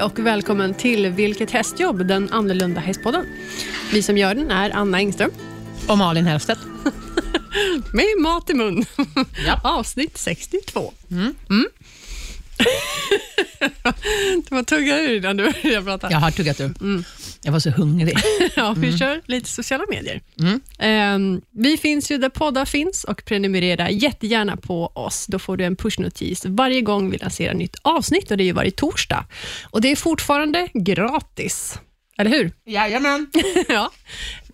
Hej och välkommen till Vilket hästjobb, den annorlunda hästpodden. Vi som gör den är Anna Engström. Och Malin Hellstedt. Med mat i mun. Ja. Avsnitt 62. Mm. du var tugga ur innan du började prata. Jag har tuggat ur. Jag var så hungrig. Ja, vi kör lite sociala medier. Mm. Ehm, vi finns ju där poddar finns och prenumerera jättegärna på oss. Då får du en pushnotis varje gång vi lanserar nytt avsnitt och det är ju varje torsdag. Och Det är fortfarande gratis. Eller hur? Jajamän. ja.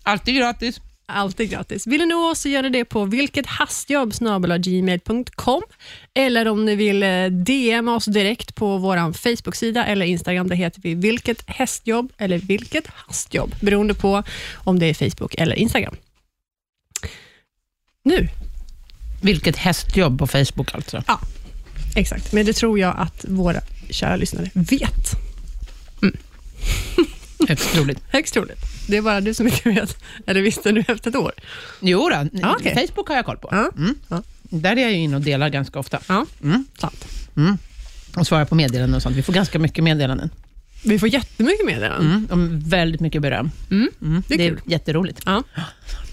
Alltid gratis. Alltid gratis. Vill du nå oss så gör ni det på vilkethastjobb.gmail.com eller om ni vill eh, DM oss direkt på vår Facebook-sida eller Instagram. Där heter vi Vilket hästjobb eller Vilket hastjobb beroende på om det är Facebook eller Instagram. Nu, Vilket hästjobb på Facebook alltså. exakt. Men det tror jag att våra kära lyssnare vet. Högst troligt. Högst troligt. Det är bara du som inte vet. Eller visste nu efter ett år. Jo då, Ja, okej. Facebook har jag koll på. Ja. Mm. Ja. Där är jag inne och delar ganska ofta. Ja, Mm. sant. Mm. Och svarar på meddelanden och sånt. Vi får ganska mycket meddelanden. Vi får jättemycket meddelanden. Mm. Och väldigt mycket beröm. Mm. Mm. Det är Det är jätteroligt. Ja.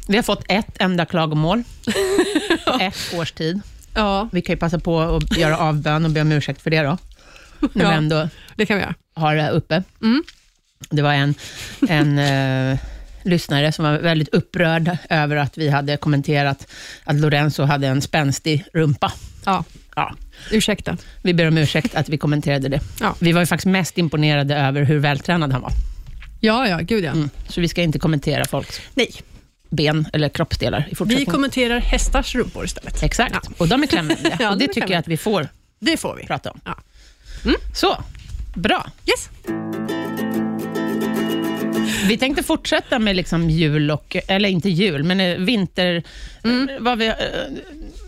Vi har fått ett enda klagomål på ett års tid. ja, Vi kan ju passa på att göra avbön och be om ursäkt för det då. När Ja. vi ändå det kan vi göra. har det uppe. Mm. Det var en, en eh, lyssnare som var väldigt upprörd över att vi hade kommenterat att Lorenzo hade en spänstig rumpa. Ja, Ja, ursäkta. vi ber om ursäkt att vi kommenterade det. Ja. Vi var ju faktiskt mest imponerade över hur vältränad han var. Ja, ja, gud ja. Mm. Så vi ska inte kommentera folks Nej, ben eller kroppsdelar i vi fortsättningen. kommenterar hästars rumpor istället. Exakt, Ja. och de är klämmiga. Ja, och de det tycker jag att vi får Det får vi. prata om. Ja. Så, bra. Yes. Vi tänkte fortsätta med liksom jul, och, eller inte jul, men eh, vinter, Mm. eh, vad, vi, eh,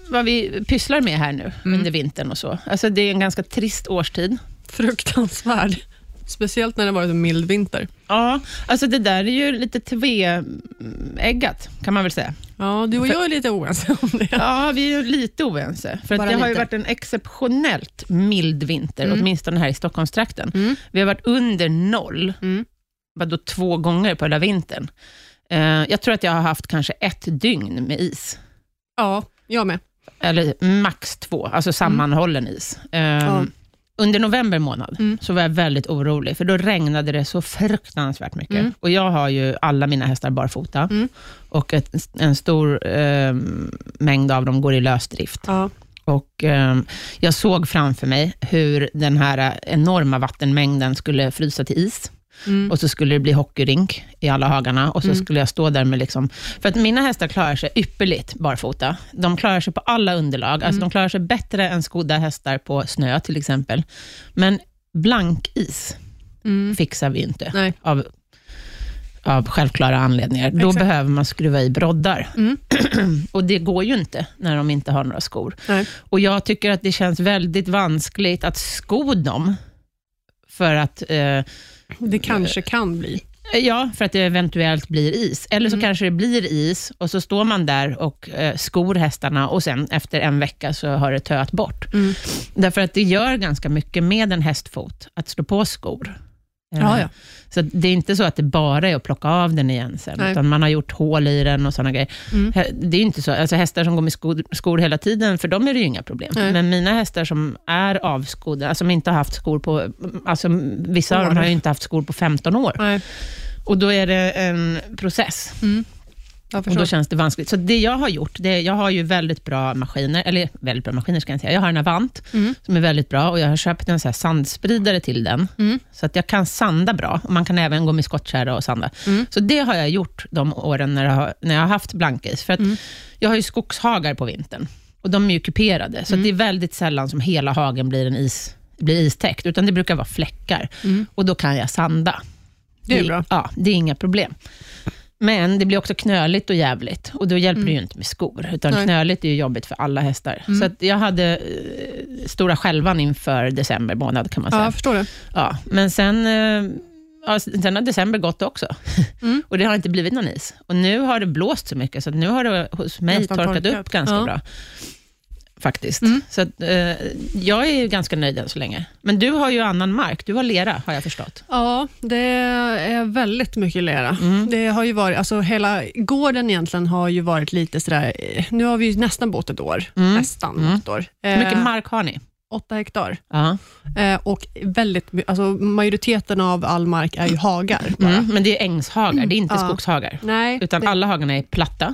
vad vi pysslar med här nu Mm. under vintern och så. Alltså det är en ganska trist årstid. Fruktansvärd. Speciellt när det varit en mild vinter. Ja, alltså det där är ju lite tveeggat, kan man väl säga. Ja, du och jag är lite oense om det. Ja, vi är ju lite oense. För att det har ju lite. varit en exceptionellt mild vinter, Mm. åtminstone här i Stockholmstrakten. Mm. Vi har varit under noll, Mm. Vadå två gånger på hela vintern. Eh, jag tror att jag har haft kanske ett dygn med is. Ja, jag med. Eller max två, alltså sammanhållen is. Eh, Ja. Under november månad Mm. så var jag väldigt orolig, för då regnade det så fruktansvärt mycket. Mm. Och Jag har ju alla mina hästar barfota, Mm. och ett, en stor eh, mängd av dem går i lösdrift. Ja. Och eh, Jag såg framför mig hur den här enorma vattenmängden skulle frysa till is. Mm. Och så skulle det bli hockeyrink i alla hagarna och så Mm. skulle jag stå där med... Liksom, för att mina hästar klarar sig ypperligt barfota. De klarar sig på alla underlag. Alltså Mm. de klarar sig bättre än skodda hästar på snö till exempel. Men blankis Mm. fixar vi inte Nej. av, av självklara anledningar. Då Exakt. behöver man skruva i broddar. Mm. och det går ju inte när de inte har några skor. Nej. Och Jag tycker att det känns väldigt vanskligt att sko dem för att eh, Det kanske kan bli. Ja, för att det eventuellt blir is. Eller så Mm. kanske det blir is och så står man där och eh, skor hästarna och sen efter en vecka så har det töat bort. Mm. Därför att det gör ganska mycket med en hästfot att slå på skor. Eh, Ja, ja. Så att det är inte så att det bara är att plocka av den igen sen, Nej. utan man har gjort hål i den och sådana grejer. Mm. Det är inte så. Alltså hästar som går med skor, skor hela tiden, för dem är det ju inga problem. Nej. Men mina hästar som är avskodda, alltså som inte har haft skor på... Alltså vissa av dem År. har ju inte haft skor på 15 år. Nej. Och då är det en process. Mm. Och då känns det vanskligt. Så det jag har gjort, det, jag har ju väldigt bra maskiner, eller väldigt bra maskiner ska jag säga. Jag har en Avant Mm. som är väldigt bra och jag har köpt en så här sandspridare till den, Mm. så att jag kan sanda bra. Och Man kan även gå med skottkärra och sanda. Mm. Så det har jag gjort de åren när jag har, när jag har haft blankis. För att Mm. jag har ju skogshagar på vintern och de är ju kuperade, så Mm. det är väldigt sällan som hela hagen blir, en is, blir istäckt, utan det brukar vara fläckar. Mm. Och då kan jag sanda. Det är bra. Ja, det är inga problem. Men det blir också knöligt och jävligt och då hjälper det ju inte med skor, utan Nej. knöligt är ju jobbigt för alla hästar. Mm. Så jag hade eh, stora skälvan inför december månad, kan man Ja, säga. jag förstår det. Ja, men sen, eh, ja, sen har december gått också. Mm. och det har inte blivit någon is. Och nu har det blåst så mycket, så nu har det hos mig torkat, torkat. upp ganska Ja. bra. Faktiskt. Mm. Så att, eh, jag är ganska nöjd än så länge. Men du har ju annan mark. Du har lera, har jag förstått. Ja, det är väldigt mycket lera. Mm. Det har ju varit, alltså hela gården egentligen har ju varit lite sådär, nu har vi ju nästan bott ett år. Mm. Nästan Mm. ett år. Hur mycket Eh, mark har ni? åtta hektar. Ja. Eh, och väldigt, alltså majoriteten av all mark är ju hagar bara. Mm. Men det är ängshagar, det är inte Ja. skogshagar. Nej, Utan det, alla hagarna är platta,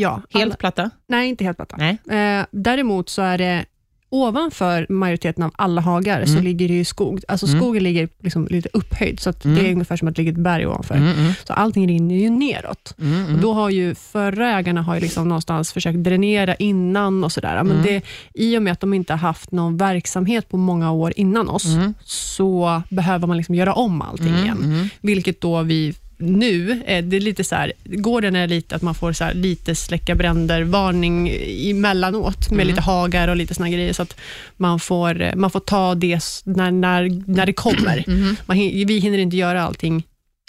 ja, helt alla, platta. nej, inte helt platta. Nej. Eh, däremot så är det ovanför majoriteten av alla hagar så Mm. ligger det ju skog. Alltså Mm. skogen ligger liksom lite upphöjd, så att Mm. det är ungefär som att det ligger ett berg ovanför. Mm, mm, Så allting rinner ju neråt. mm, Och mm. då har ju förra ägarna har ju liksom någonstans försökt dränera innan och sådär. Men Mm. det, i och med att de inte har haft någon verksamhet på många år innan oss, Mm. så behöver man liksom göra om allting Mm, igen. mm. Vilket då vi nu, eh, det är lite så här, gården är lite att man får så här, lite släcka bränder, varning emellanåt med Mm. lite hagar och lite såna grejer, så att man får, eh, man får ta det när, när, när det kommer. Mhm. Man, hin- vi hinner inte göra allting.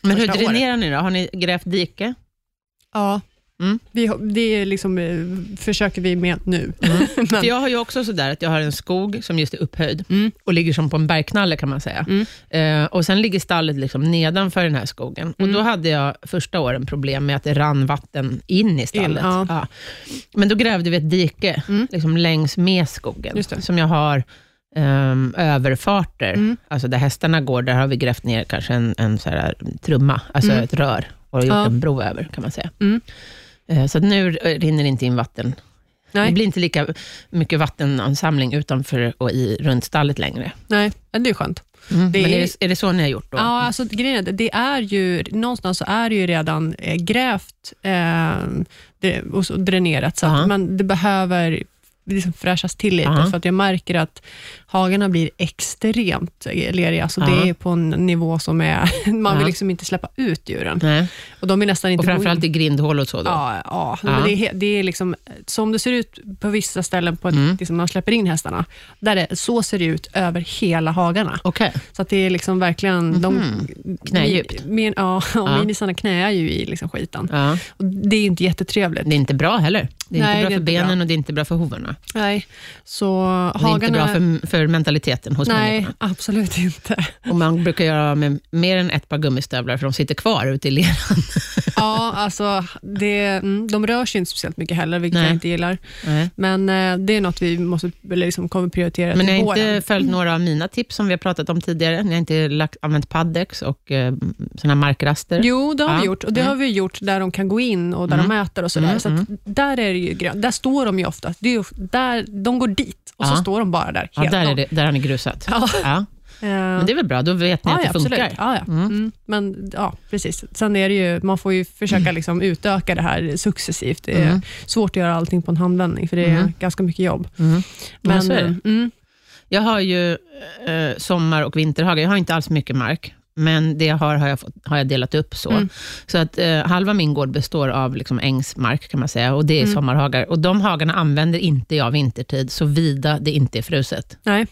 Men hur Första året. dränerar ni då? Har ni grävt dike? Ja, Mm. vi, det är liksom, eh, försöker vi med nu. Men, För jag har ju också sådär att jag har en skog som just är upphöjd mm, och ligger som på en bergknalle kan man säga. Mm. Eh, och Sen ligger stallet liksom nedanför den här skogen. Och Mm. Då hade jag första åren problem med att det rann vatten in i stallet. In, ja. Men då grävde vi ett dike Mm. liksom längs med skogen, som jag har ehm, överfarter. Mm. Alltså där hästarna går, där har vi grävt ner kanske en, en så här trumma, alltså Mm. ett rör, och gjort Ja. en bro över, kan man säga. Mm. Eh, Så nu rinner det inte in vatten. Det nej, blir inte lika mycket vattenansamling utanför och i, runt stallet längre. nej, det är skönt. Mm. Det Men är är- det, är det så ni har gjort då? Ja, alltså, grejen är, det- det är ju, någonstans så är det ju redan eh, grävt eh, det, och dränerat, så Ja. att man, det behöver liksom fräschas till lite, Ja. för att jag märker att hagarna blir extremt leriga, så Ja. det är på en nivå som är, man vill Ja. liksom inte släppa ut djuren. Nej. Och de är nästan inte Och framförallt i grindhål och så då? Ja, ja. Ja. Det, är, det är liksom, som det ser ut på vissa ställen, på Mm. liksom, när man släpper in hästarna, där det, så ser det ut över hela hagarna. Okej. Så att det är liksom verkligen... De, Mhm. Knädjupt. Min, ja, Ja. minisarna knäar ju i liksom skiten. Och det är inte jättetrevligt. Det är inte bra heller. Det är Nej, inte bra för benen bra. och det är inte bra för hovarna. Nej, så Och det är inte hagarna... bra för, för mentaliteten hos nej, människorna. absolut inte. Och man brukar göra med mer än ett par gummistövlar, för de sitter kvar ute i leran. Ja, alltså, det, mm, de rör sig inte speciellt mycket heller, vilket Nej. jag inte gillar. Nej. Men eh, det är något vi måste, liksom kommer prioritera Men till ni har inte följt några av mina tips som vi har pratat om tidigare? Ni har inte lagt, använt paddex och eh, såna markraster? Jo, det har Ja. vi gjort. Och det Mm. har vi gjort där de kan gå in och där Mm. de äter och sådär. Mm, Så att där är det ju grönt. Där står de ju ofta. Det är ju, där, de går dit och så Ja. står de bara där. Ja, helt där, är det, där har ni grusat. Ja. Ja. Eh, Men det är väl bra, då vet ni ja, att det ja, funkar. absolut. Ja, ja. Mm. Mm. Men ja, precis. Sen är det ju, man får ju försöka liksom utöka det här successivt. Det är Mm. svårt att göra allting på en handvändning, för det är Mm. ganska mycket jobb. Mm. Men, så är det. Jag har ju eh, sommar och vinterhagar. Jag har inte alls mycket mark, men det jag har har jag, fått, har jag delat upp så. Mm. Så att eh, halva min gård består av liksom ängsmark, kan man säga, och det är Mm. sommarhagar. Och de hagarna använder inte jag vintertid, såvida det inte är fruset. nej.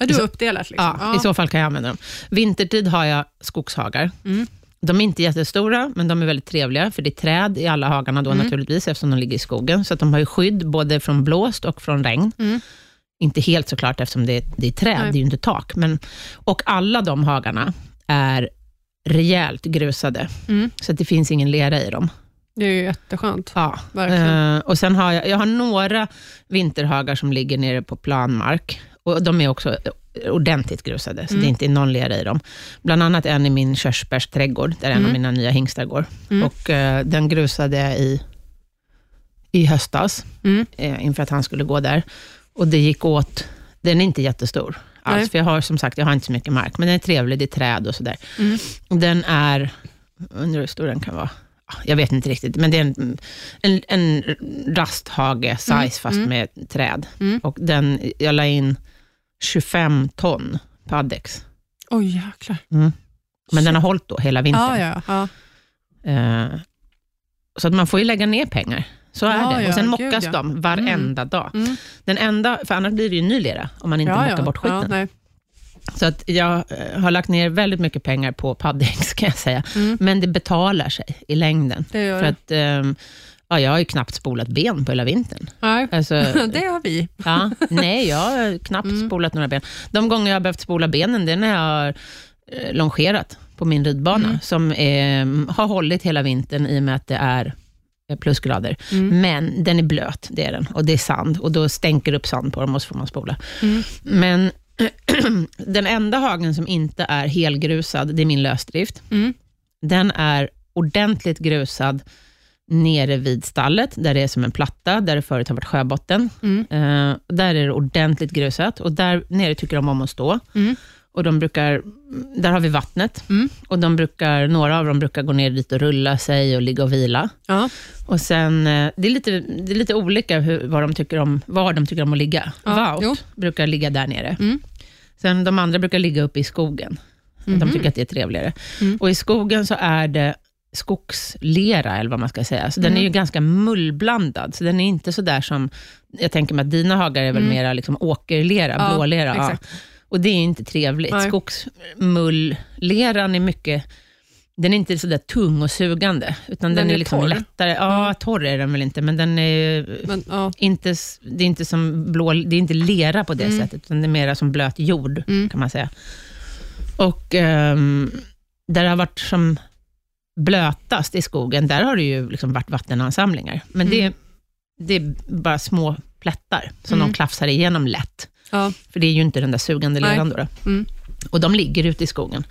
Ja, du så- uppdelat. Liksom. Ja, I så fall kan jag använda dem. Vintertid har jag skogshagar. Mm. De är inte jättestora, men de är väldigt trevliga, för det är träd i alla hagarna då Mm. naturligtvis, eftersom de ligger i skogen. Så att de har ju skydd både från blåst och från regn. Mm. Inte helt såklart, eftersom det är, det är träd, Nej. det är ju inte tak. Men, och alla de hagarna är rejält grusade, Mm. så att det finns ingen lera i dem. Det är ju jätteskönt. Ja. Verkligen. Eh, och sen har jag, jag har några vinterhagar som ligger nere på planmark. Och de är också ordentligt grusade, så Mm. det är inte någon lera i dem. Bland annat en i min körsbärsträdgård, där en av Mm. mina nya hingstar går. Mm. Och eh, den grusade jag i, i höstas, Mm. eh, inför att han skulle gå där. Och det gick åt, den är inte jättestor alls, Nej. för jag har som sagt, jag har inte så mycket mark, men den är trevlig, det är träd och sådär. Mm. Den är, undrar hur stor den kan vara. Ah, Jag vet inte riktigt, men det är en, en, en rasthage-size, Mm, fast mm. med träd. Mm. Och den, jag la in 25 ton paddex. Oj, jäklar. Men den har hållit då hela vintern. Ja, ja, ja. Eh, så att man får ju lägga ner pengar. Så är Ja, det. ja, och sen gud, mockas ja. de varenda dag. Mm. Den enda, för annars blir det ju ny lera, om man inte ja, mockar ja. bort skiten. Ja. Så att jag eh, har lagt ner väldigt mycket pengar på paddex, kan jag säga. Mm. Men det betalar sig i längden. För att ehm, Ja, jag har ju knappt spolat ben på hela vintern. Nej, Alltså, det har vi. ja, nej, jag har knappt Mm. spolat några ben. De gånger jag har behövt spola benen, det är när jag har eh, longerat på min ridbana, Mm. som är, har hållit hela vintern i och med att det är plusgrader. Mm. Men den är blöt, det är den. Och det är sand. Och då stänker det upp sand på dem och så får man spola. Mm. Men den enda hagen som inte är helgrusad, det är min lösdrift. Mm. Den är ordentligt grusad nere vid stallet, där det är som en platta, där det förut har varit sjöbotten. Mm. Eh, där är det ordentligt grusat och där nere tycker de om att stå. Mm. Och de brukar, där har vi vattnet. Mm. Och de brukar, några av dem brukar gå ner dit och rulla sig och ligga och vila. Ja. Och sen, eh, det, är lite, det är lite olika hur, vad de tycker om, var de tycker om att ligga. Ja, Wout jo. brukar ligga där nere. Mm. Sen de andra brukar ligga uppe i skogen. De Mhm. tycker att det är trevligare. Mm. Och i skogen så är det skogslera, eller vad man ska säga. Så den Mm. är ju ganska mullblandad, så den är inte så där som, jag tänker mig att dina hagar är väl Mm. mera liksom åkerlera, Ja, blålera. Ja. Och det är inte trevligt. Nej. Skogsmullleran är mycket, den är inte så där tung och sugande, utan den, Den är, är liksom torr. lättare. Ja, torr är den väl inte, men den är Men, ja. inte, det är inte som blå, det är inte lera på det Mm. sättet, utan det är mera som blöt jord, Mm. kan man säga. Och ehm, där det har varit som blötast i skogen, där har det ju liksom varit vattenansamlingar. Men det, Mm. det är bara små plättar som Mm. de klafsar igenom lätt. Ja. För det är ju inte den där sugande leran då. då. Mm. Och de ligger ute i skogen.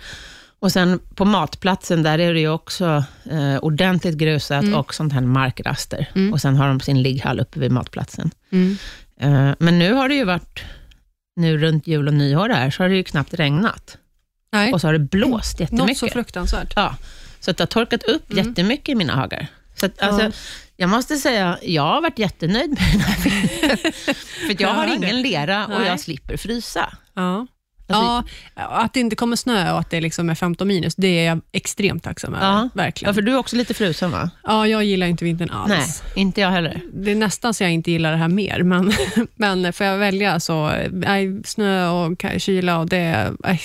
Och sen på matplatsen, där är det ju också eh, ordentligt grusat Mm. och sånt här markraster. Mm. Och sen har de sin ligghall uppe vid matplatsen. Mm. Eh, men nu har det ju varit, nu runt jul och nyår här, så har det ju knappt regnat. Nej, Och så har det blåst något så jättemycket. fruktansvärt. Ja, så det har torkat upp Mm. jättemycket i mina hagar. Så att, alltså, Ja. Jag måste säga, jag har varit jättenöjd med den här vintern. För jag har ingen lera och jag slipper frysa. Ja. Alltså- ja, att det inte kommer snö och att det liksom är 15 minus, det är jag extremt tacksam över. Ja. Verkligen. Ja, för du är också lite frusen va? Ja, jag gillar inte vintern alls. Nej, inte jag heller. Det är nästan så jag inte gillar det här mer, men, men får jag välja så, nej, snö och kyla och det, nej,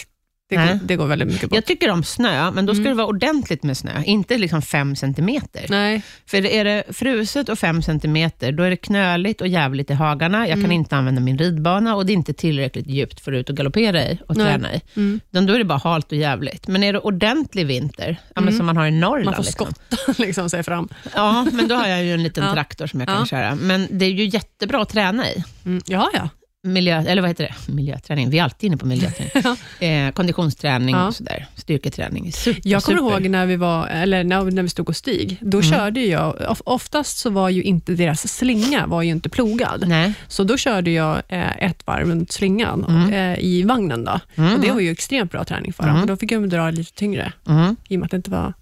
det, går, det går väldigt mycket bort. Jag tycker om snö, men då ska Mm. det vara ordentligt med snö, inte liksom fem centimeter. Nej, För är det fruset och fem centimeter, då är det knöligt och jävligt i hagarna. Jag kan Mm. inte använda min ridbana och det är inte tillräckligt djupt för ut och galoppera i och träna i. mm. Då är det bara halt och jävligt. Men är det ordentlig vinter, ja, Mm. som man har i Norrland, man får liksom. skotta liksom, sig fram. Ja, men då har jag ju en liten Ja. traktor som jag kan Ja. köra. Men det är ju jättebra att träna i. Mm. Ja, ja. Miljö, eller vad heter det? Miljöträning. Vi är alltid inne på miljöträning. Ja. eh, konditionsträning Ja. och sådär. Styrketräning. Super, Jag kommer super. ihåg när vi, var, eller när, när vi stod och stig. Då Mm. körde jag, of- oftast så var ju inte deras slinga var ju inte plogad. Nej. Så då körde jag eh, ett varv runt slingan Mm. eh, i vagnen. Då. Mm. Och det var ju extremt bra träning för dem. Mm. Och Då fick jag dra lite tyngre, Mm. i och med att det inte var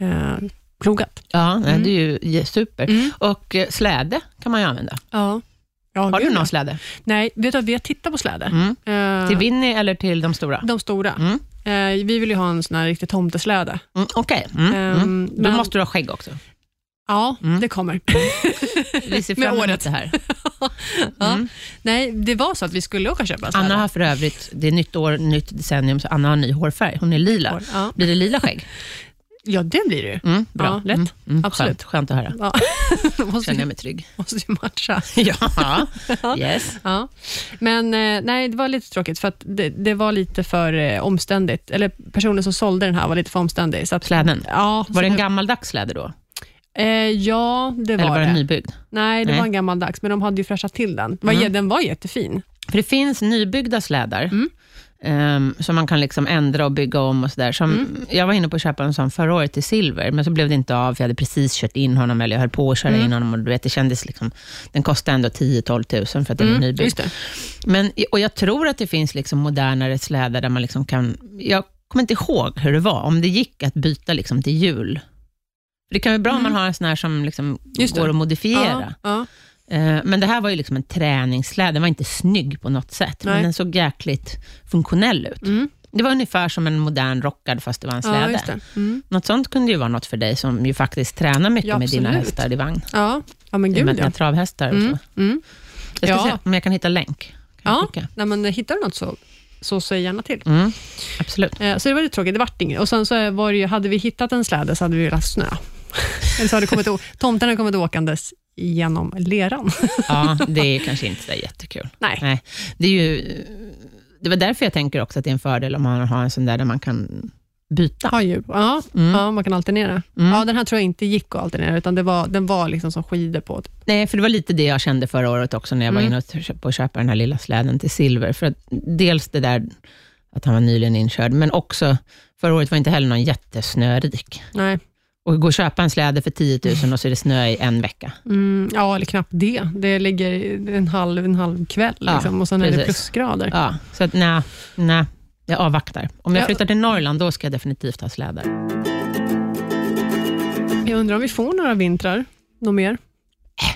eh, plogat. Ja, nej, Mm. det är ju je- super. Mm. Och eh, släde kan man ju använda. Ja. Ja, Har du någon släde? Nej, vet du, vi har tittat på släde. Mm. Eh, Till Winnie eller till de stora? de stora. Mm. Eh, vi vill ju ha en sån här riktig tomtesläde. Mm, Okej, mm. mm. Ehm, då men- måste du ha skägg också. Ja, Mm. det kommer. Vi ser fram emot det här. Ja. Mm. Nej, det var så att vi skulle åka och köpa släde. Anna har för övrigt, det är nytt år, nytt decennium, så Anna har ny hårfärg. Hon är lila. Ja. Blir det lila skägg? ja, det blir det ju. Mm, bra. Ja, lätt. Mm, mm, Absolut. Skönt, skönt att höra. Ja. Då måste, Känner jag mig trygg. måste ju matcha. ja, yes. Ja. Men eh, nej, det var lite tråkigt, för att det, det var lite för eh, omständigt. Eller personen som sålde den här var lite för omständig. Så att, Släden. ja, Var det en gammaldags släde då? Eh, ja, det var Eller var det. den nybyggd? Nej, det Nej. var en gammaldags, men de hade ju fräschat till den. Det Mm. Den var jättefin. För det finns nybyggda slädar, Mm. Ehm, som man kan liksom ändra och bygga om och sådär. Mm. Jag var inne på att köpa en sån förra året till Silver, men så blev det inte av, för jag hade precis kört in honom, eller jag höll på att köra Mm. in honom, och du vet, det kändes liksom, den kostade ändå 10-12 tusen för att den är Mm, nybyggd. just det. Men, och jag tror att det finns liksom modernare slädar där man liksom kan... Jag kommer inte ihåg hur det var, om det gick att byta liksom till jul. För Det kan vara bra om Mm. man har en sån här som liksom går att modifiera. Ja, Eh, Men det här var ju liksom en träningssläde, den var inte snygg på något sätt, men Nej. den såg jäkligt funktionell ut. ja. Mm. Det var ungefär som en modern rockad, fast det var en ja släde. det. Mm. Något sånt kunde ju vara något för dig, som ju faktiskt tränar mycket Ja, med dina hästar i vagn. Ja. ja, men gud med ja. dina travhästar och Mm. så. Mm. Jag ska Ja. se om jag kan hitta länk. Kan Ja, nej, men hittar du något så, så säg gärna till. Mm. Absolut. Eh, så det var lite tråkigt, det vart inget. Och sen så var det ju, hade vi hittat en släde så hade vi lagt snö. Eller så har det kommit, tomten har kommit åkandes genom leran. Ja, det är kanske inte så jättekul. Nej. Nej, det, är ju, det var därför jag tänker också att det är en fördel om man har en sån där, där man kan byta. Ha djup. Ja, Mm. ja, man kan alternera. Mm. Ja, den här tror jag inte gick att alternera, utan det var, den var liksom som skidor på. Typ. Nej, för det var lite det jag kände förra året också, när jag var Mm. inne och köpte och köpa den här lilla släden till Silver. För att dels det där att han var nyligen inkörd, men också, förra året var inte heller någon jättesnörik. Nej. Och gå och köpa en släde för 10 000 och så är det snö i en vecka. Mm, ja, eller knappt det. Det ligger en halv, en halv kväll Ja, liksom, och sen är det precis. plusgrader. Ja, så att nej, nej, jag avvaktar. Om jag Ja. flyttar till Norrland, då ska jag definitivt ha slädar. Jag undrar om vi får några vintrar, något mer?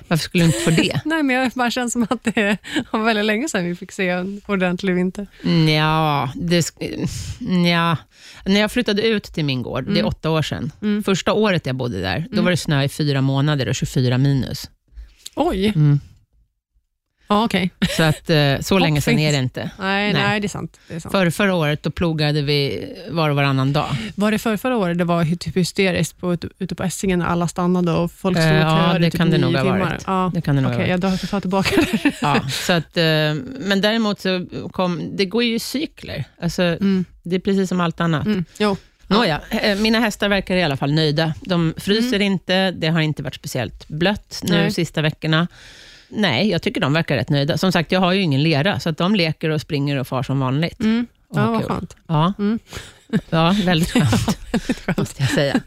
Varför skulle du inte få det? Nej, men jag bara känns som att det var väldigt länge sedan vi fick se en ordentlig vinter. Ja, det, ja. När jag flyttade ut till min gård, det är åtta år sedan, Mm. första året jag bodde där, då var det snö i fyra månader och 24 minus. Oj, Ja okej. Så att, eh, så länge sedan är det inte. Nej, Nej. nej, det är sant. Det är sant. För, förra året då plogade vi var och varannan dag. Var det för förra året det var typ hysteriskt på, ute- på Essingen när alla stannade och folk stod Eh, och ja, köade det i typ kan det nog ha varit. Ja. Det kan det nog Okej, ha varit. jag tar tillbaka det. Ja, så att, eh, men däremot så kom, det går ju i cykler. Alltså, Mm. Det är precis som allt annat. Mm. Jo. Nåja, eh, mina hästar verkar i alla fall nöjda. De fryser Mm. inte, det har inte varit speciellt blött nu Nej. sista veckorna. Nej, jag tycker de verkar rätt nöjda. Som sagt, jag har ju ingen lera, så att de leker och springer och far som vanligt. Mm. Ja, vad skönt. Ja, Mm. ja väldigt skönt, skönt. måste jag säga.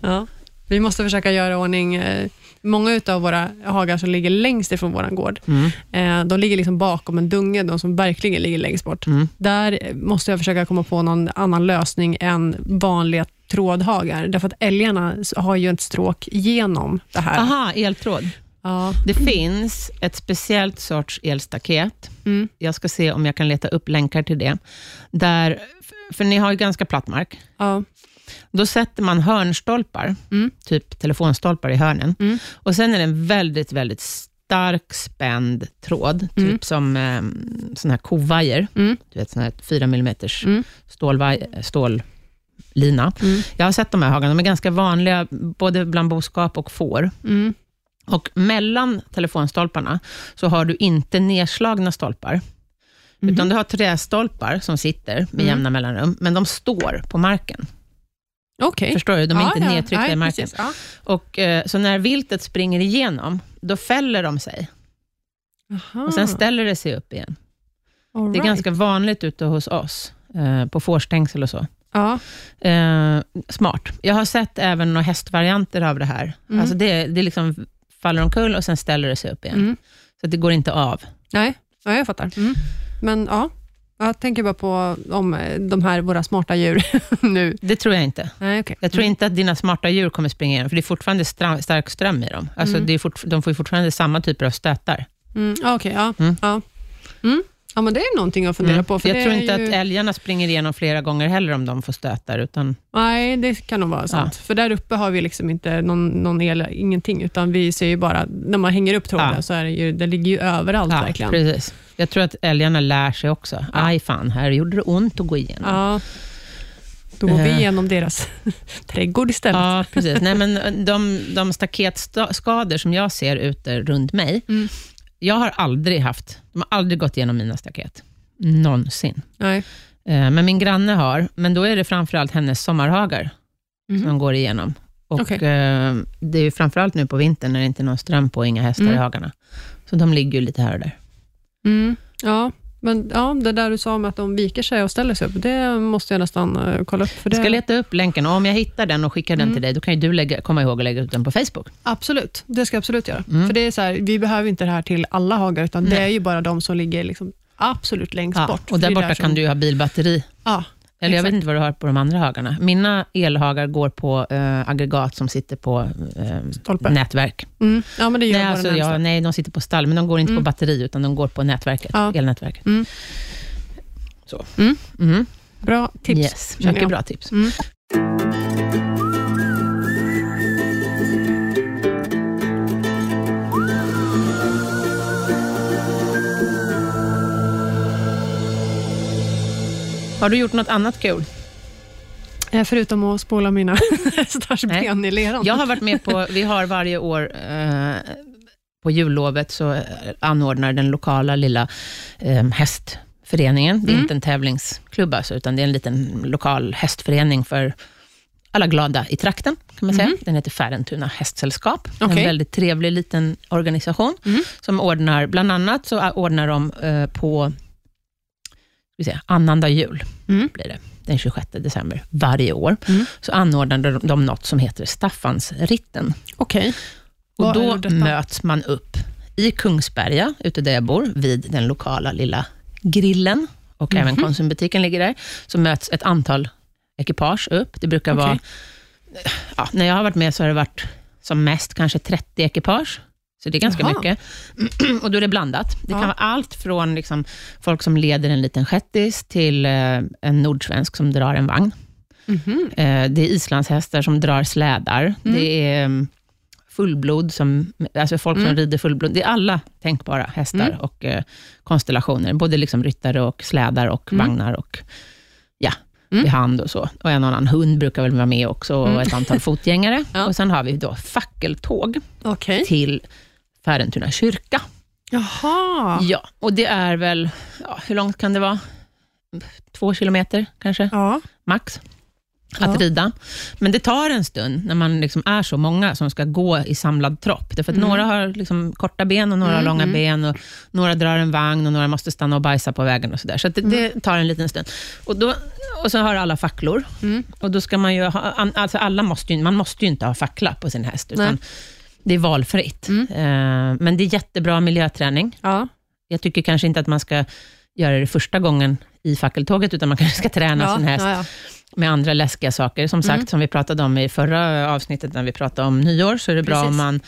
Ja. Vi måste försöka göra ordning eh, Många av våra hagar som ligger längst ifrån vår gård, Mm. eh, de ligger liksom bakom en dunge, de som verkligen ligger längst bort. Mm. Där måste jag försöka komma på någon annan lösning än vanliga trådhagar, därför att älgarna har ju ett stråk genom det här. Aha, eltråd. Ja. Det finns ett speciellt sorts elstaket. Mm. Jag ska se om jag kan leta upp länkar till det. Där, för ni har ju ganska platt mark. Ja. Då sätter man hörnstolpar, Mm. typ telefonstolpar i hörnen. Mm. Och Sen är det en väldigt, väldigt stark spänd tråd, typ Mm. som eh, sån här kovajer. Mm. Du vet, sån här 4 mm stålvaj- stållina. Mm. Jag har sett de här hagarna, de är ganska vanliga både bland boskap och får. Mm. Och mellan telefonstolparna så har du inte nedslagna stolpar, Mhm. utan du har trästolpar som sitter med Mm. jämna mellanrum, men de står på marken. Okej. Förstår du? De är Ja, inte ja. nedtryckta Nej, i marken. precis. Ja. Och, eh, så när viltet springer igenom, då fäller de sig Aha. och sen ställer det sig upp igen. All Det är right. ganska vanligt ute hos oss, eh, på fårstängsel och så. Ja. Eh, smart. Jag har sett även några hästvarianter av det här. Mm. Alltså det, det liksom faller omkull och sen ställer det sig upp igen. Mm. Så att det går inte av. Nej, ja, jag fattar. Mm. Men ja, jag tänker bara på om eh, de här våra smarta djur nu. Det tror jag inte. Nej, okej. Jag tror inte att dina smarta djur kommer springa igenom, för det är fortfarande stark ström i dem. Alltså Mm. det är fort, de får fortfarande samma typer av stötar. Mm. Okej, ja. Mm. Ja. Ja, men det är någonting att fundera Mm. på. För jag tror inte ju... att älgarna springer igenom flera gånger heller om de får stötar, utan Nej, det kan nog vara sant. För där uppe har vi liksom inte någon, någon el, ingenting, utan vi ser ju bara, när man hänger upp tråden, Ja. så är det ju, det ligger ju överallt ja, verkligen. precis. Jag tror att älgarna lär sig också. Ja. Aj fan, här gjorde det ont att gå igenom. Ja. Då går vi Eh. igenom deras trädgård istället. Ja, precis. Nej, men de, de staketskador som jag ser ute runt mig, Mm. Jag har aldrig haft, de har aldrig gått igenom mina staket. Någonsin. Nej. Eh, Men min granne har, men då är det framförallt hennes sommarhagar Mhm. som går igenom. Och Okej. eh, Det är framförallt nu på vintern när det inte är någon ström på och inga hästar Mm. i hagarna. Så de ligger ju lite här och där. Mm. Ja, men ja, det där du sa om att de viker sig och ställer sig upp, det måste jag nästan eh, kolla upp. För det... Jag ska leta upp länken och om jag hittar den och skickar den Mm. till dig, då kan ju du lägga, komma ihåg att lägga ut den på Facebook. Absolut, det ska jag absolut göra. Mm. För det är så här, Vi behöver inte det här till alla hagar, utan det Nej. är ju bara de som ligger liksom absolut längst Ja, bort. och där det är borta där kan som- du ju ha bilbatteri. Ja, Eller jag vet inte vad du har på de andra hagarna. Mina elhagar går på eh, aggregat som sitter på eh, nätverk. mm. ja men det gör Nej, alltså, ja, nej, de sitter på stall, men de går inte Mm. på batteri, utan de går på nätverket, Ja. elnätverket. Mm. Så. Mm. Mm. Bra tips. Yes, mycket bra tips. Har du gjort något annat kul? Eh, Förutom att spola mina hästars ben i leran. Jag har varit med på, vi har varje år eh, på jullovet så eh, anordnar den lokala lilla eh, hästföreningen, det är Mm. inte en tävlingsklubb alltså, utan det är en liten lokal hästförening för alla glada i trakten, kan man säga. Mhm. Den heter Färentuna hästsällskap. Okej. En väldigt trevlig liten organisation, Mm. som ordnar, bland annat så ordnar de eh, på vi säga, annandag jul, Mm. blir det, den 26 december varje år, Mm. så anordnar de, något som heter Staffansritten. Okej. Och Vad då möts man upp i Kungsberga, ute där jag bor, vid den lokala lilla grillen, och Mhm. även Konsumbutiken ligger där, så möts ett antal ekipage upp. Det brukar vara, Okej. ja, när jag har varit med så har det varit som mest kanske 30 ekipage, så det är ganska Jaha. mycket. och då är det blandat. Det Ja. kan vara allt från liksom, folk som leder en liten shettis, till eh, en nordsvensk som drar en vagn. Mhm. Eh, Det är islandshästar som drar slädar. Mm. Det är mm, fullblod, som, alltså folk som Mm. rider fullblod. Det är alla tänkbara hästar Mm. och eh, konstellationer. Både liksom ryttare och slädar och Mm. vagnar och ja, Mm. hand och så. Och en och annan hund brukar väl vara med också och Mm. ett antal fotgängare. Ja. Och sen har vi då fackeltåg Okej. till Färentuna kyrka. Jaha. Ja, och det är väl, ja, hur långt kan det vara? Två kilometer kanske? Ja. max, att Ja. rida. Men det tar en stund när man liksom är så många som ska gå i samlad tropp. Därför att Mm. några har liksom korta ben och några Mm, har långa mm. ben. Och några drar en vagn och några måste stanna och bajsa på vägen. och Så, där. så det, det tar en liten stund. Och, då, och så har alla facklor. Mm. Och då ska man ju ha, alltså alla måste ju, man måste ju inte ha fackla på sin häst, utan Nej. Det är valfritt. Mm. Eh, men det är jättebra miljöträning. Ja. Jag tycker kanske inte att man ska göra det första gången i fackeltåget, utan man kanske ska träna Ja, sin häst ja, ja. med andra läskiga saker. Som sagt, Mm. som vi pratade om i förra avsnittet, när vi pratade om nyår, så är det bra Precis. om man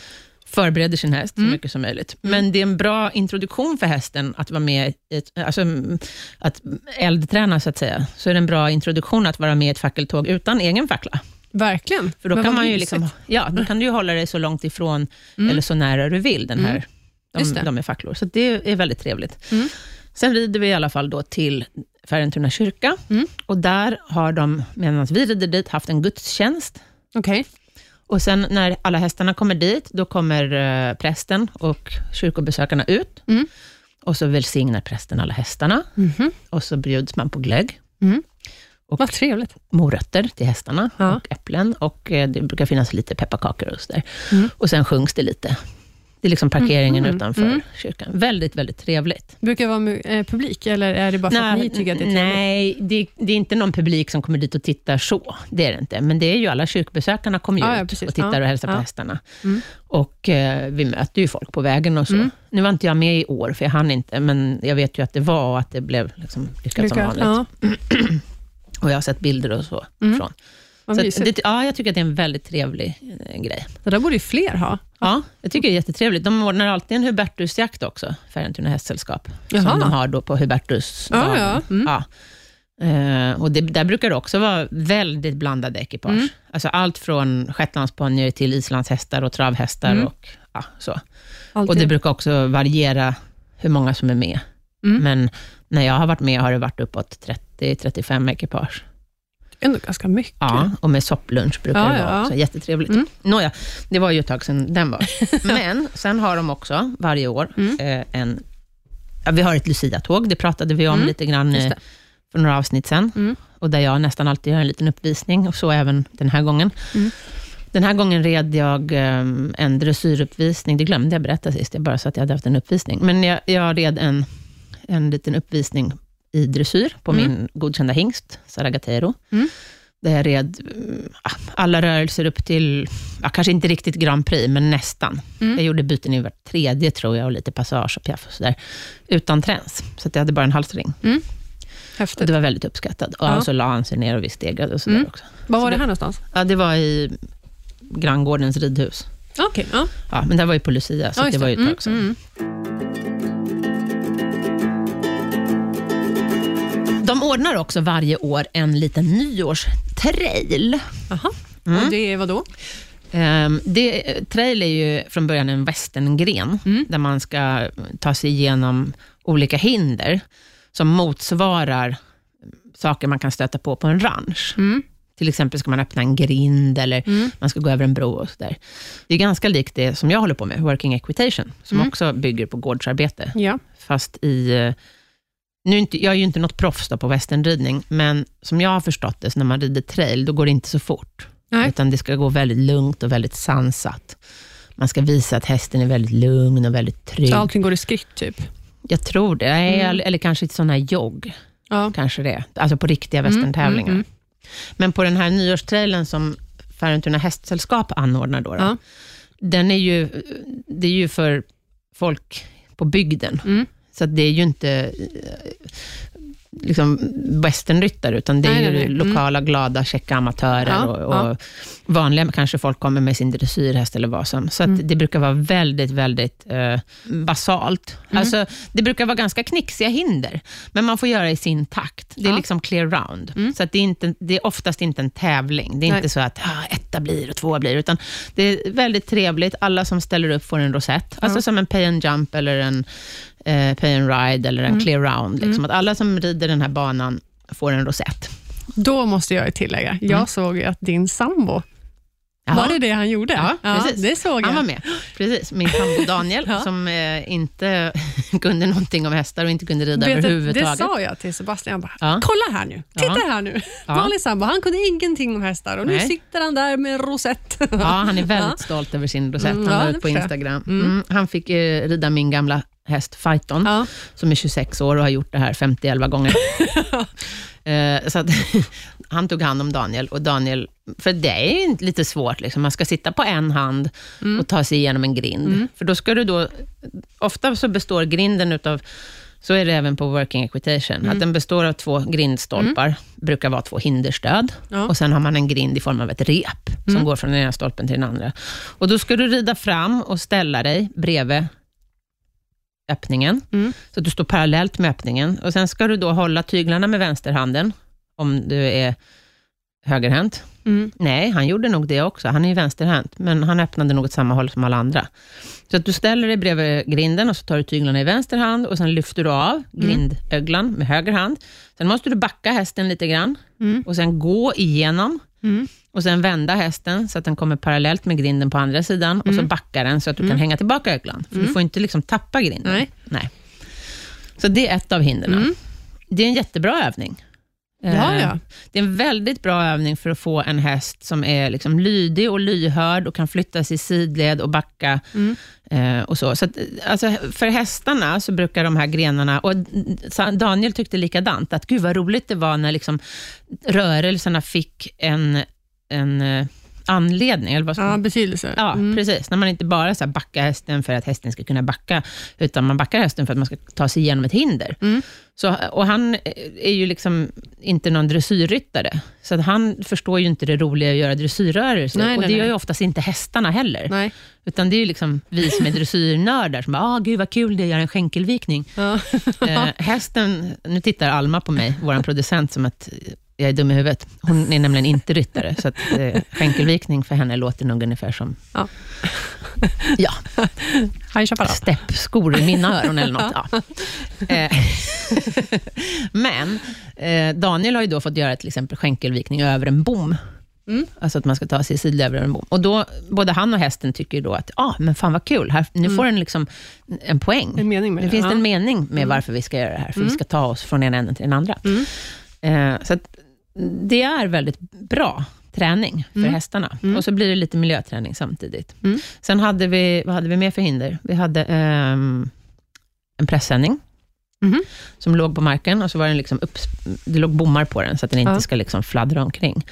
förbereder sin häst Mm. så mycket som möjligt. Men det är en bra introduktion för hästen att vara med i ett, alltså, mm, att eldträna, så att säga. Så är det en bra introduktion att vara med i ett fackeltåg utan egen fackla. Verkligen. För då Men kan man ju liksom, ja, då kan du ju hålla dig så långt ifrån, Mm. eller så nära du vill, den här, Mm. De, de är facklor. Så det är väldigt trevligt. Mm. Sen rider vi i alla fall då till Färentuna kyrka. Mm. Och där har de, medan vi rider dit, haft en gudstjänst. Okej. Och sen när alla hästarna kommer dit, då kommer eh, prästen och kyrkobesökarna ut. Mm. Och så välsignar prästen alla hästarna. Mhm. Och så bjuds man på glögg, Mm. Och- Vad trevligt. morötter till hästarna Ja. och äpplen. Och eh, det brukar finnas lite pepparkakor och sådär. Mm. Och sen sjungs det lite. Det är liksom parkeringen Mhm. utanför Mm. kyrkan. Väldigt, väldigt trevligt. Brukar det vara eh, publik, eller är det bara för att ni tycker att det är trevligt? nej det, det är inte någon publik som kommer dit och tittar så. Det är det inte. Men det är ju alla kyrkbesökarna kommer Ja, ja, ut precis. och tittar Ja. och hälsar på Ja. hästarna. Mm. Och eh, vi möter ju folk på vägen och så. Mm. Nu var inte jag med i år, för jag hann inte, men jag vet ju att det var och att det blev liksom lyckat som Lyckat. vanligt. Och jag har sett bilder och så Mm. från. Vad Så det, ja, jag tycker att det är en väldigt trevlig eh, grej. Det där borde ju fler ha. Ja, jag tycker det är jättetrevligt. De ordnar alltid en Hubertusjakt också, Färjentuna hästsällskap, Jaha. som de har då på Hubertusdagen. Ja, ja. Mm. Ja. Eh, och det, där brukar det också vara väldigt blandade ekipage. Mm. Alltså allt från shetlandsponnyer till islandshästar och travhästar. Mm. Och, ja, så. Alltid. och det brukar också variera hur många som är med. Mm. Men när jag har varit med har det varit uppåt 30-35 ekipage. Ändå ganska mycket. Ja, och med sopplunch brukar Ja, det vara ja. också. Jättetrevligt. Mm. Nåja, det var ju ett tag sedan den var. Men sen har de också varje år Mm. eh, en... Ja, vi har ett Lucia-tåg, det pratade vi om Mm, lite grann eh, det. för några avsnitt sedan. Mm. Och där jag nästan alltid gör en liten uppvisning, och så även den här gången. Mm. Den här gången red jag eh, en dressyruppvisning. Det glömde jag berätta sist, jag bara sa att jag hade haft en uppvisning. Men jag, jag red en, en liten uppvisning i dressyr på Mm. min godkända hingst, Saragatero. Mm. Där jag red mm, alla rörelser upp till, ja, kanske inte riktigt Grand Prix, men nästan. Mm. Jag gjorde byten i var tredje, tror jag, och lite passage och piaff och sådär, utan träns. Så jag hade bara en halsring. Och Häftigt. det var väldigt uppskattat. Och Ja. så la han sig ner och vi stegrade och sådär Mm. också. Var var så det det- här någonstans? Ja, det var i granngårdens ridhus. Okej, ja. Ja, men det var ju på Lucia, så ja just det var ju ett Mm, tag sedan. De ordnar också varje år en liten nyårstrail. Aha. Mm. Och det är vad då? Um, det, trail är ju från början en västerngren, Mm. där man ska ta sig igenom olika hinder, som motsvarar saker man kan stöta på på en ranch. Mm. Till exempel ska man öppna en grind eller Mm. man ska gå över en bro och sådär. Det är ganska likt det som jag håller på med, working equitation, som Mm. också bygger på gårdsarbete. Ja. Fast i... Nu är inte, jag är ju inte något proffs på westernridning, men som jag har förstått det, så när man rider trail, då går det inte så fort. Nej. Utan det ska gå väldigt lugnt och väldigt sansat. Man ska visa att hästen är väldigt lugn och väldigt trygg. Så allting går i skritt, typ. Jag tror det. Mm. eller- Eller kanske ett sån här jogg. Ja. Kanske det. Alltså på riktiga Mm, westerntävlingar. mm, Men på den här nyårstrailen som Färentuna hästsällskap anordnar, då, då, Ja. den är ju, det är ju för folk på bygden. Mm. Så att det är ju inte eh, liksom westernryttare, utan det är Nej, ju nej, nej. Mm. lokala, glada, käcka amatörer Ja, och, och ja. vanliga kanske folk kommer med sin dressyrhäst eller vad som. Så att Mm. det brukar vara väldigt, väldigt eh, basalt. Mm. Alltså, det brukar vara ganska knixiga hinder, men man får göra i sin takt. Det är Ja. liksom clear round. Mm. Så det, är inte, det är oftast inte en tävling. Det är inte så att ah, etta blir och tvåa blir, utan det är väldigt trevligt. Alla som ställer upp får en rosett. Alltså som en pay and jump eller en eh, pay and ride eller en Mm. clear round. Liksom. Att alla som rider den här banan får en rosett. Då måste jag tillägga, jag Mm. såg att din sambo, Ja. var det det han gjorde? Ja, precis. det såg jag. Han var med. Precis, min sambo Daniel, Ja. som eh, inte kunde någonting om hästar och inte kunde rida Vet du, det överhuvudtaget. sa jag till Sebastian. Jag bara, Ja. kolla här nu, titta Ja. här nu. Ja. Sambo, han kunde ingenting om hästar och nu Nej. sitter han där med en rosett. Ja, han är väldigt stolt över sin rosett. Mm, Han ja, la ut på. Instagram. Mm. Mm. Han fick eh, rida min gamla häst Fighton, Ja. som är 26 år och har gjort det här 50-11 gånger. Eh, så att, han tog hand om Daniel och Daniel, för det är lite svårt, liksom. man ska sitta på en hand Mm. och ta sig igenom en grind. För då ska du då, ofta så består grinden utav, så är det även på working equitation, Mm. att den består av två grindstolpar, brukar vara två hinderstöd, Ja. och sen har man en grind i form av ett rep, som Mm. går från den ena stolpen till den andra. Och Då ska du rida fram och ställa dig bredvid öppningen, Mm. så du står parallellt med öppningen. Och Sen ska du då hålla tyglarna med vänsterhanden, om du är högerhänt. Mm. Nej, han gjorde nog det också. Han är ju vänsterhänt, men han öppnade nog åt samma håll som alla andra. Så att du ställer dig bredvid grinden och så tar du tyglarna i vänster hand och sen lyfter du av grindöglan med höger hand. Sen måste du backa hästen lite grann Mm. och sen gå igenom Mm. och sen vända hästen så att den kommer parallellt med grinden på andra sidan och så backa den så att du kan hänga tillbaka öglan. För du får inte liksom tappa grinden. Nej. Nej. Så det är ett av hindren. Mm. Det är en jättebra övning. Ja, Eh, ja. Det är en väldigt bra övning för att få en häst som är liksom lydig och lyhörd och kan flytta sig i sidled och backa. Mm. Eh, och så. Så att, alltså, för hästarna så brukar de här grenarna, och Daniel tyckte likadant, att gud vad roligt det var när liksom rörelserna fick en, en eh, anledning. Eller vad ska Ja, betydelse. Ja, Mm. precis. När man inte bara så här backar hästen för att hästen ska kunna backa, utan man backar hästen för att man ska ta sig igenom ett hinder. Mm. Så, och han är ju liksom inte någon dressyrryttare, så han förstår ju inte det roliga att göra dressyrrörelser. Nej, och nej, det gör nej. ju oftast inte hästarna heller. Nej. Utan det är ju liksom vi som är dressyrnördar som bara, ah, gud vad kul det är att göra en skänkelvikning. Ja. Eh, hästen, nu tittar Alma på mig, vår producent, som att jag är dum i huvudet. Hon är nämligen inte ryttare, så att, eh, skänkelvikning för henne låter nog ungefär som Ja. ja, steppskor i mina öron eller något. Ja. Eh, Men eh, Daniel har ju då fått göra till exempel skänkelvikning över en bom. Mm. Alltså att man ska ta sig sidled över en bom. Och då, både han och hästen tycker då att, ah, men fan vad kul, här, nu får den liksom en poäng. En mening med Nu det. finns ja. det en mening med varför vi ska göra det här, för vi ska ta oss från ena änden till den andra. Mm. Eh, så att det är väldigt bra träning för Mm. hästarna. Mm. Och så blir det lite miljöträning samtidigt. Mm. Sen hade vi, vad hade vi mer för hinder? Vi hade ehm, en pressändning Mhm. som låg på marken och så var den liksom upp, det låg bommar på den, så att den inte Ja. ska liksom fladdra omkring.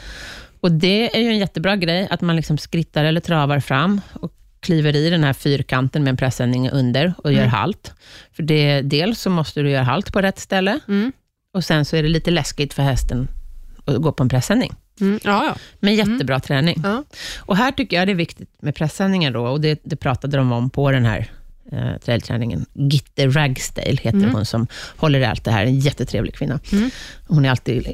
Och Det är ju en jättebra grej, att man liksom skrittar eller travar fram och kliver i den här fyrkanten med en pressändning under och gör Mm. halt. För det, dels så måste du göra halt på rätt ställe, Mm. och sen så är det lite läskigt för hästen gå på en pressändning. Mm. Ja, ja. Men jättebra träning. ja. Och här tycker jag det är viktigt med pressändningar då, och det, det pratade de om på den här eh, trailträningen. Gitte Ragsdale heter Mm. hon som håller i allt det här, en jättetrevlig kvinna. Mm. Hon är alltid,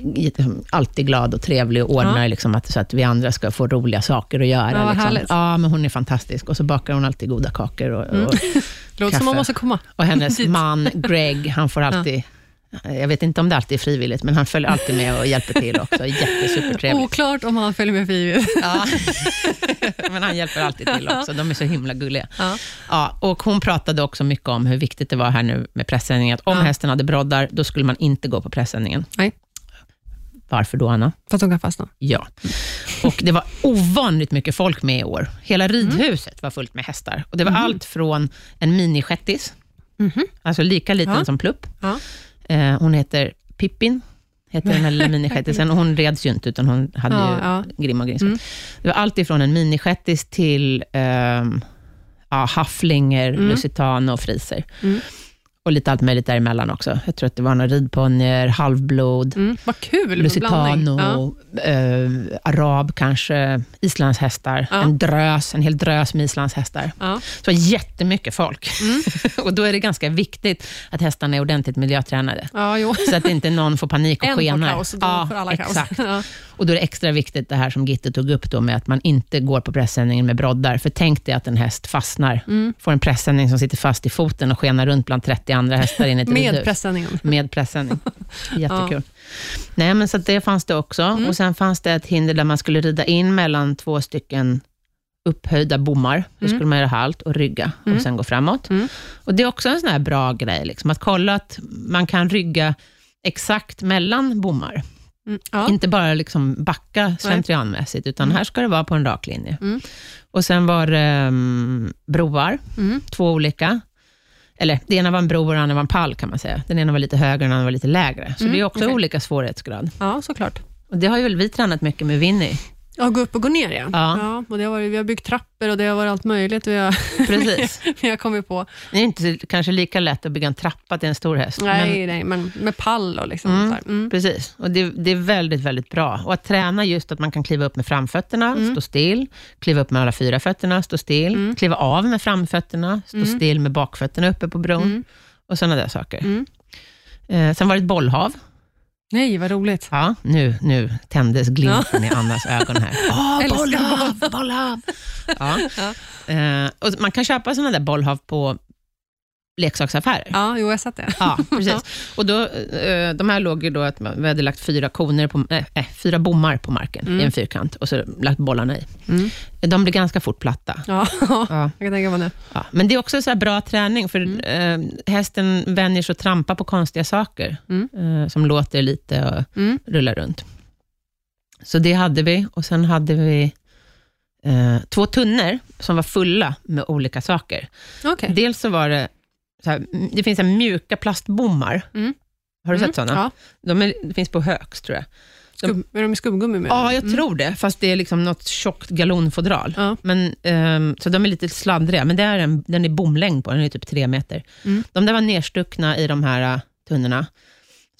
alltid glad och trevlig och ordnar Ja. liksom att, så att vi andra ska få roliga saker att göra. Ja, liksom. härligt. ja men hon är fantastisk. Och så bakar hon alltid goda kakor. Och, Mm. och, Låter som man måste komma. och hennes man Greg, han får alltid Jag vet inte om det alltid är frivilligt, men han följer alltid med och hjälper till också. Jättesupertrevligt. Oklart om han följer med frivilligt. Ja. men han hjälper alltid till också. De är så himla gulliga. Ja. Ja, och hon pratade också mycket om hur viktigt det var här nu med pressändningen. Att om Ja. hästen hade broddar, då skulle man inte gå på pressändningen. Nej. Varför då, Anna? För att de kan fastna. Ja. Och det var ovanligt mycket folk med i år. Hela ridhuset var fullt med hästar. Och Det var allt från en minishettis, Mhm. alltså lika liten Ja. som Plupp. Eh, hon heter Pippin, heter den här lilla minishettisen. Hon reds ju inte, utan hon hade Ja, ju ja. grim och grimspett. Mm. Det var allt ifrån en minishettis till ehm, ja, hafflinger, lusitano och friser. Mm. Och lite allt möjligt däremellan också. Jag tror att det var några ridponnyer, halvblod, Mm. Vad kul. Lusitano, Ja. eh, arab kanske, islandshästar. Ja. En drös, en hel drös med islandshästar. Ja. Så jättemycket folk. och då är det ganska viktigt att hästarna är ordentligt miljötränade. ja. Så att inte någon får panik och En får skenar. kaos, då får alla kaos. exakt. Ja. Och då är det extra viktigt det här som Gitte tog upp då med att man inte går på pressändningen med broddar. För tänk dig att en häst fastnar, Mm. får en pressändning som sitter fast i foten och skenar runt bland 30 andra hästar in i Med pressändningen. Med pressändning. Jättekul. Nej, men så det fanns det också. Och Sen fanns det ett hinder där man skulle rida in mellan två stycken upphöjda bommar. Då skulle man göra halt och rygga och sen gå framåt. Mm. Och Det är också en sån här bra grej, liksom, att kolla att man kan rygga exakt mellan bommar. Mm. Ja. Inte bara liksom backa slentrianmässigt, utan här ska det vara på en rak linje. Mm. Och Sen var det um, broar, Mm. två olika. Eller det ena var en bro och det andra var en pall, kan man säga. Den ena var lite högre och den andra var lite lägre. Så det är också Mm, okej. olika svårighetsgrad. ja, såklart. Och det har ju väl vi tränat mycket med Winnie. Ja, gå upp och gå ner ja. Ja. och det har varit, vi har byggt trappor och det har varit allt möjligt. Vi har, Precis. vi har kommit på. Det är inte kanske lika lätt att bygga en trappa till en stor häst. Nej, nej, men med pall och liksom. Mm. Mm. Precis, och det, det är väldigt, väldigt bra. Och att träna just att man kan kliva upp med framfötterna, Mm. stå still, kliva upp med alla fyra fötterna, stå still, kliva av med framfötterna, stå still med bakfötterna uppe på bron Mm. och sådana där saker. Mm. Eh, sen var det ett bollhav. Nej, vad roligt. Ja, nu, nu tändes glimten i Annas ögon här. Åh, bollhav, bollhav! Ja. Eh, och man kan köpa sådana där bollhav på leksaksaffärer. Ja, jo, jag sett det. Ja, precis. Och då, eh, de här låg ju då att man- vi hade lagt fyra koner på, eh, fyra bommar på marken i en fyrkant och så lagt bollarna i. Mm. De blir ganska fort platta. Ja, Ja. jag kan tänka mig det. Ja. Men det är också så här bra träning, för eh, hästen vänjer sig att trampa på konstiga saker, Mm. som låter lite och Mm. rullar runt. Så det hade vi, och sen hade vi eh, två tunnor som var fulla med olika saker. Okej. Dels så var det, här, det finns så mjuka plastbommar. Mm. Har du Mm. sett sådana? Ja. De är, det finns på Högs, tror jag. Skum, är de i skumgummi med? Ja, jag tror det, fast det är liksom något tjockt galonfodral. Ja. Men, ehm, så de är lite sladdriga, men det är en, den är bomlängd på, den är typ tre meter. Mm. De där var nerstuckna i de här uh, tunnorna.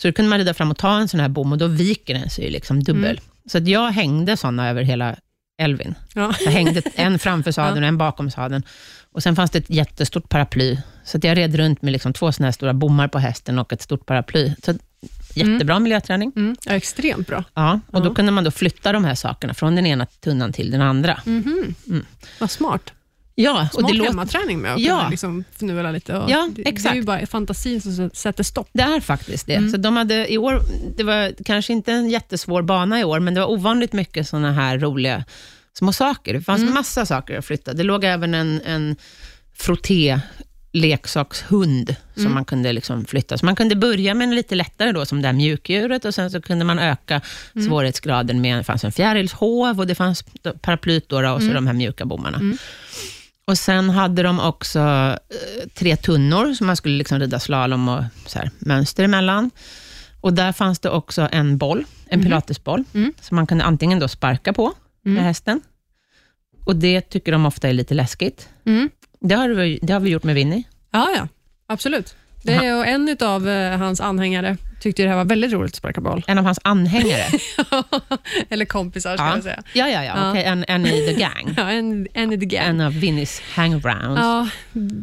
Så då kunde man rida fram och ta en sån här bom och då viker den sig liksom dubbel. Mm. Så att jag hängde såna över hela Elvin. Ja. Jag hängde en framför sadeln och en bakom sadeln. Och Sen fanns det ett jättestort paraply. Så jag red runt med liksom två såna här stora bommar på hästen och ett stort paraply. Så jättebra miljöträning. Mm. Ja, extremt bra. Ja, och Då Ja. kunde man då flytta de här sakerna från den ena tunnan till den andra. Mhm. Mm. Vad smart. Ja, och Smart det, låter, hemmaträning med att Ja. kunna liksom fnula lite. Och Ja, det, Det är exakt. ju bara fantasin som sätter stopp. det är faktiskt det. Mm. Så de hade, i år, det var kanske inte en jättesvår bana i år, men det var ovanligt mycket såna här roliga små saker. Det fanns Mm. massa saker att flytta. Det låg även en, en frotté leksakshund som Mm. man kunde liksom flytta. Så man kunde börja med en lite lättare då, som det här mjukdjuret och sen så kunde man öka Mm. svårighetsgraden med, det fanns en fjärilshov och det fanns paraplyt då, då, och så Mm. de här mjuka bommarna. Och Sen hade de också eh, tre tunnor som man skulle liksom rida slalom och så här, mönster emellan. Och Där fanns det också en boll, en pilatesboll, Mm. som man kunde antingen då sparka på med Mm. hästen. Och Det tycker de ofta är lite läskigt. Mm. Det har vi, det har vi gjort med Winnie. Ja, ja. Absolut. Det är, en av hans anhängare tyckte det här var väldigt roligt att sparka boll. En av hans anhängare. Eller kompisar, ska ja. jag säga. ja, ja, ja. Ja. Okej, en, en i the gang. Ja, en, en i the gang. En av Winnies hangarounds. Ja,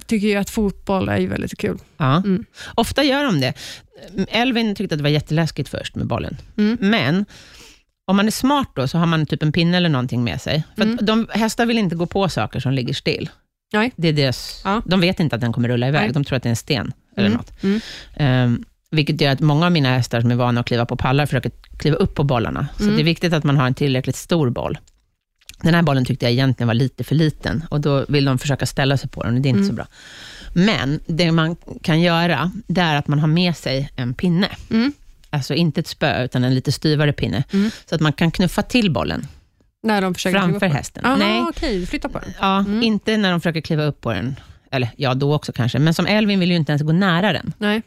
tycker ju att fotboll är ju väldigt kul. Ja. Mm. Ofta gör de det. Elvin tyckte att det var jätteläskigt först med bollen. Mm. Men om man är smart då, så har man typ en pinne eller någonting med sig. För Mm. de, hästar vill inte gå på saker som ligger still. Nej. Det är deras, Ja. De vet inte att den kommer rulla iväg. Nej. De tror att det är en sten eller Mm. något. Mm. Ehm, Vilket gör att många av mina hästar som är vana att kliva på pallar försöker kliva upp på bollarna. Så det är viktigt att man har en tillräckligt stor boll. Den här bollen tyckte jag egentligen var lite för liten och då vill de försöka ställa sig på den och det är inte så bra. Men det man kan göra, det är att man har med sig en pinne. Mm. Alltså inte ett spö, utan en lite styvare pinne. Så att man kan knuffa till bollen När de försöker framför kliva på hästen. den. Nej. Aha, okej, flytta på den. Ja, inte när de försöker kliva upp på den. Eller ja, då också kanske. Men som Elvin vill ju inte ens gå nära den. Nej.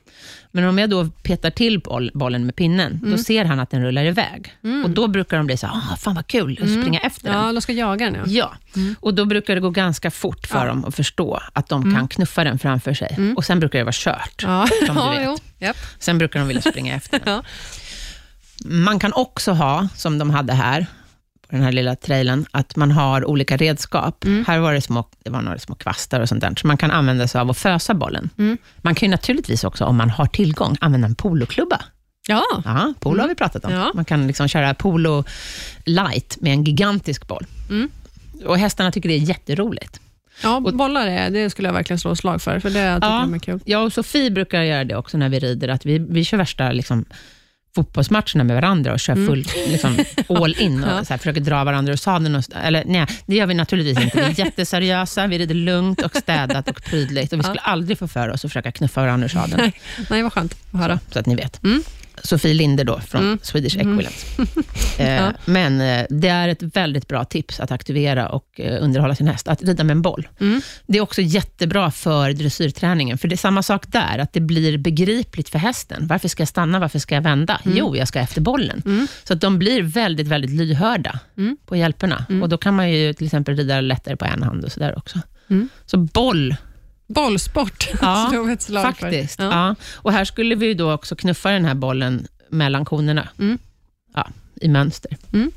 Men om jag då petar till boll, bollen med pinnen, Mm. då ser han att den rullar iväg. Och då brukar de bli så ah, fan vad kul, och springa efter den. Ja, de ska jaga den ja. Ja, och då brukar det gå ganska fort för dem att förstå att de kan knuffa den framför sig. Och sen brukar det vara kört, Ja, som du ja vet. Japp. Sen brukar de vilja springa efter den. Ja. Man kan också ha, som de hade här, den här lilla trailern, att man har olika redskap. Här var det, små, det var några små kvastar och sånt där, så man kan använda sig av att fösa bollen. Man kan ju naturligtvis också, om man har tillgång, använda en poloklubba. Ja. Ja, polo har vi pratat om. Ja. Man kan liksom köra polo light med en gigantisk boll. Och hästarna tycker det är jätteroligt. ja, bollar är, det skulle jag verkligen slå slag för, för det tycker Ja. de är kul. Jag och Sofie brukar göra det också när vi rider, att vi, vi kör värsta liksom, fotbollsmatcherna med varandra och kör full, liksom, all in och så här, försöker dra varandra ur sadeln. Och, eller, nej, det gör vi naturligtvis inte. Vi är jätteseriösa, vi rider lugnt och städat och prydligt. Och vi skulle aldrig få för oss att försöka knuffa varandra ur sadeln, Nej, nej, vad skönt att höra. så att ni vet. Mm. Sofie Linde då, från Swedish Equilence. Eh, Ja. Men eh, det är ett väldigt bra tips att aktivera och eh, underhålla sin häst, att rida med en boll. Mm. Det är också jättebra för dressyrträningen, för det är samma sak där, att det blir begripligt för hästen. Varför ska jag stanna? Varför ska jag vända? Mm. Jo, jag ska efter bollen. Så att de blir väldigt, väldigt lyhörda Mm. på hjälperna. Och då kan man ju till exempel rida lättare på en hand och sådär också. Mm. Så boll, Bollsport Ja, faktiskt. Ja. Ja. Och här skulle vi då också knuffa den här bollen mellan konerna. Mm. Ja, I mönster. Mm.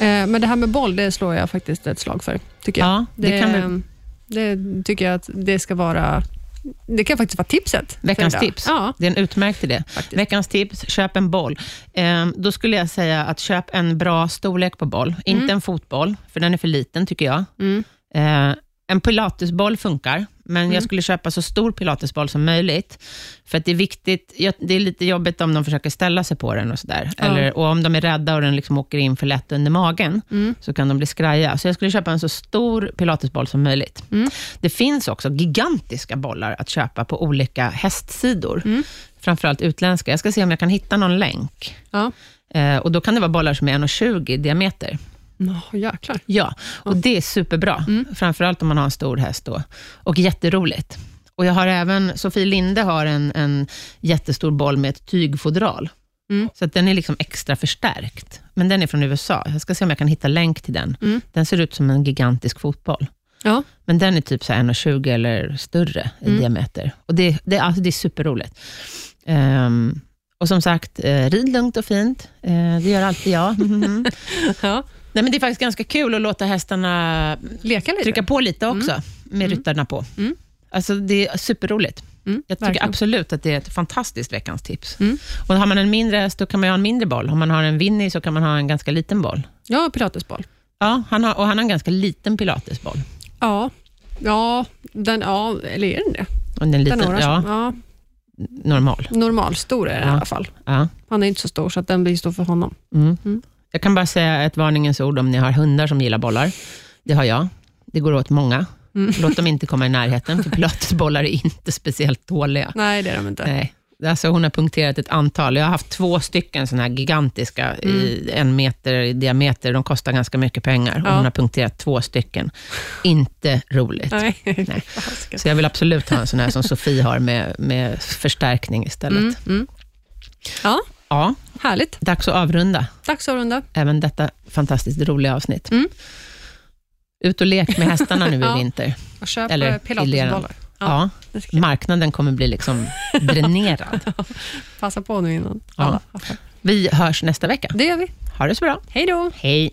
Eh, Men det här med boll, det slår jag faktiskt ett slag för, tycker jag. Ja, det kan det tycker jag att det ska vara... Det kan faktiskt vara tipset. Veckans tips. Ja, Det är en utmärkt idé. Faktiskt. Veckans tips, köp en boll. Ehm, då skulle jag säga att köp en bra storlek på boll. Inte en fotboll, för den är för liten tycker jag. Mm. Eh, en pilatesboll funkar, men jag skulle köpa så stor pilatesboll som möjligt. För att det är viktigt, det är lite jobbigt om de försöker ställa sig på den och sådär. Ja. Eller, och om de är rädda och den liksom åker in för lätt under magen, Mm. så kan de bli skraja. Så jag skulle köpa en så stor pilatesboll som möjligt. Mm. Det finns också gigantiska bollar att köpa på olika hästsidor. Mm. Framförallt utländska. Jag ska se om jag kan hitta någon länk. ja. Eh, och Då kan det vara bollar som är 1,20 i diameter. Nå, jäklar. Ja, och det är superbra. Mm. Framförallt om man har en stor häst då. Och jätteroligt. Och jag har även, Sofie Linde har en, en jättestor boll med ett tygfodral. Mm. Så den är liksom extra förstärkt. Men den är från USA. Jag ska se om jag kan hitta länk till den. Mm. Den ser ut som en gigantisk fotboll. Ja. Men den är typ så här 1,20 eller större i Mm. diameter. Och det, det, alltså det är superroligt. Ehm, och som sagt, eh, rid lugnt och fint. Eh, det gör alltid jag. Mhm. ja. Nej, men det är faktiskt ganska kul att låta hästarna Leka lite. trycka på lite också, med ryttarna på. Mm. Alltså, det är superroligt. Mm, Jag tycker verkligen. absolut att det är ett fantastiskt veckans tips. Mm. Och har man en mindre häst, då kan man ha en mindre boll. Om man har en Winnie så kan man ha en ganska liten boll. Ja, pilatesboll. Ja, han har, och han har en ganska liten pilatesboll. Ja. Ja, den, ja, eller är den det? Och den är liten, Den har ja, ja. normal. Normalstor är den Ja. i alla fall. Ja. Han är inte så stor, så att den blir stor för honom. Mm. Mm. Jag kan bara säga ett varningens ord om ni har hundar som gillar bollar. Det har jag. Det går åt många. Mm. Låt dem inte komma i närheten, för pilatesbollar är inte speciellt tåliga. Nej, det är de inte. Nej. Alltså hon har punkterat ett antal. Jag har haft två stycken såna här gigantiska, i en meter i diameter. De kostar ganska mycket pengar. Och Mm. Ja. Hon har punkterat två stycken. Inte roligt. Nej. Nej. Så jag vill absolut ha en sån här som Sofie har, med, med förstärkning istället. Mm, mm. Ja, Ja, härligt. dags att avrunda Dags att runda. även detta fantastiskt roliga avsnitt. Mm. Ut och lek med hästarna nu i vinter. Och köp Eller Eller pilatesbollar. Ja. Ja, marknaden kommer bli liksom dränerad. Passa på nu innan. Ja. Vi hörs nästa vecka. Det gör vi. Ha det så bra. Hej då! Hej.